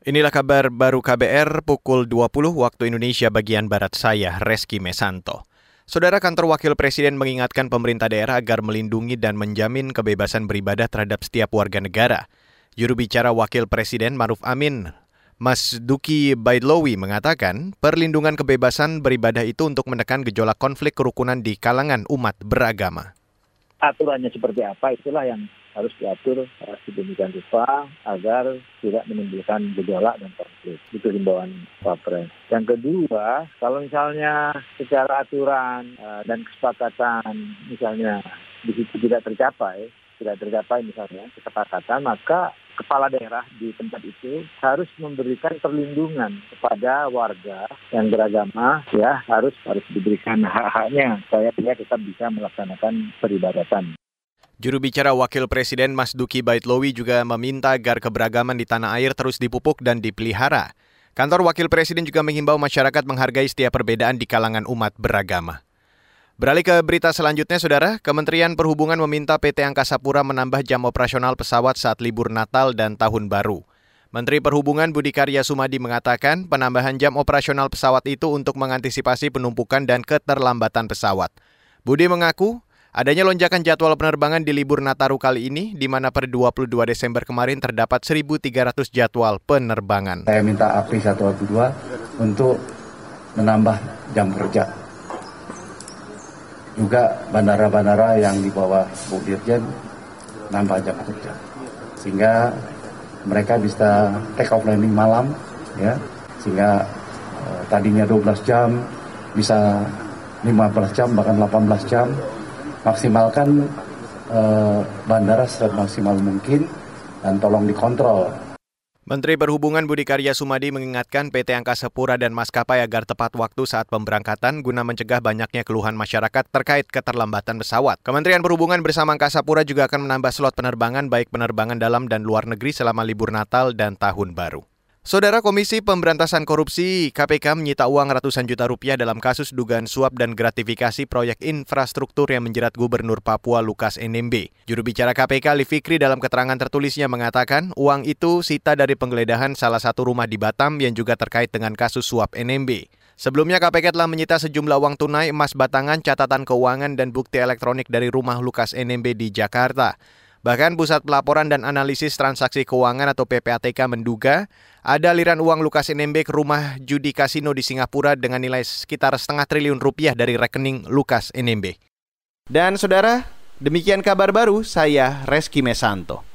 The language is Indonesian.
Inilah kabar baru KBR pukul 20 waktu Indonesia bagian Barat saya, Reski Mesanto. Saudara kantor wakil presiden mengingatkan pemerintah daerah agar melindungi dan menjamin kebebasan beribadah terhadap setiap warga negara. Juru bicara wakil presiden Maruf Amin, Mas Duki Baidlowi mengatakan, perlindungan kebebasan beribadah itu untuk menekan gejolak konflik kerukunan di kalangan umat beragama. Aturannya seperti apa, itulah yang harus diatur sedemikian rupa agar tidak menimbulkan gejolak dan konflik. Itu himbauan Pak Pres. Yang kedua, kalau misalnya secara aturan uh, dan kesepakatan misalnya di situ tidak tercapai, tidak tercapai misalnya kesepakatan, maka kepala daerah di tempat itu harus memberikan perlindungan kepada warga yang beragama ya harus harus diberikan hak-haknya supaya dia tetap bisa melaksanakan peribadatan. Juru bicara Wakil Presiden Mas Duki Baitlowi juga meminta agar keberagaman di tanah air terus dipupuk dan dipelihara. Kantor Wakil Presiden juga menghimbau masyarakat menghargai setiap perbedaan di kalangan umat beragama. Beralih ke berita selanjutnya, Saudara. Kementerian Perhubungan meminta PT Angkasa Pura menambah jam operasional pesawat saat libur Natal dan Tahun Baru. Menteri Perhubungan Budi Karya Sumadi mengatakan penambahan jam operasional pesawat itu untuk mengantisipasi penumpukan dan keterlambatan pesawat. Budi mengaku Adanya lonjakan jadwal penerbangan di libur Nataru kali ini, di mana per 22 Desember kemarin terdapat 1.300 jadwal penerbangan. Saya minta APRI 112 untuk menambah jam kerja. Juga bandara-bandara yang di bawah Bu Dirjen nambah jam kerja. Sehingga mereka bisa take off landing malam, ya sehingga eh, tadinya 12 jam bisa 15 jam bahkan 18 jam maksimalkan eh, bandara maksimal mungkin dan tolong dikontrol. Menteri Perhubungan Budi Karya Sumadi mengingatkan PT Angkasa Pura dan maskapai agar tepat waktu saat pemberangkatan guna mencegah banyaknya keluhan masyarakat terkait keterlambatan pesawat. Kementerian Perhubungan bersama Angkasa Pura juga akan menambah slot penerbangan baik penerbangan dalam dan luar negeri selama libur Natal dan Tahun Baru. Saudara Komisi Pemberantasan Korupsi KPK menyita uang ratusan juta rupiah dalam kasus dugaan suap dan gratifikasi proyek infrastruktur yang menjerat Gubernur Papua Lukas NMB. Juru bicara KPK Ali Fikri dalam keterangan tertulisnya mengatakan uang itu sita dari penggeledahan salah satu rumah di Batam yang juga terkait dengan kasus suap NMB. Sebelumnya KPK telah menyita sejumlah uang tunai, emas batangan, catatan keuangan, dan bukti elektronik dari rumah Lukas NMB di Jakarta. Bahkan Pusat Pelaporan dan Analisis Transaksi Keuangan atau PPATK menduga ada aliran uang Lukas NMB ke rumah judi kasino di Singapura dengan nilai sekitar setengah triliun rupiah dari rekening Lukas NMB. Dan saudara, demikian kabar baru saya Reski Mesanto.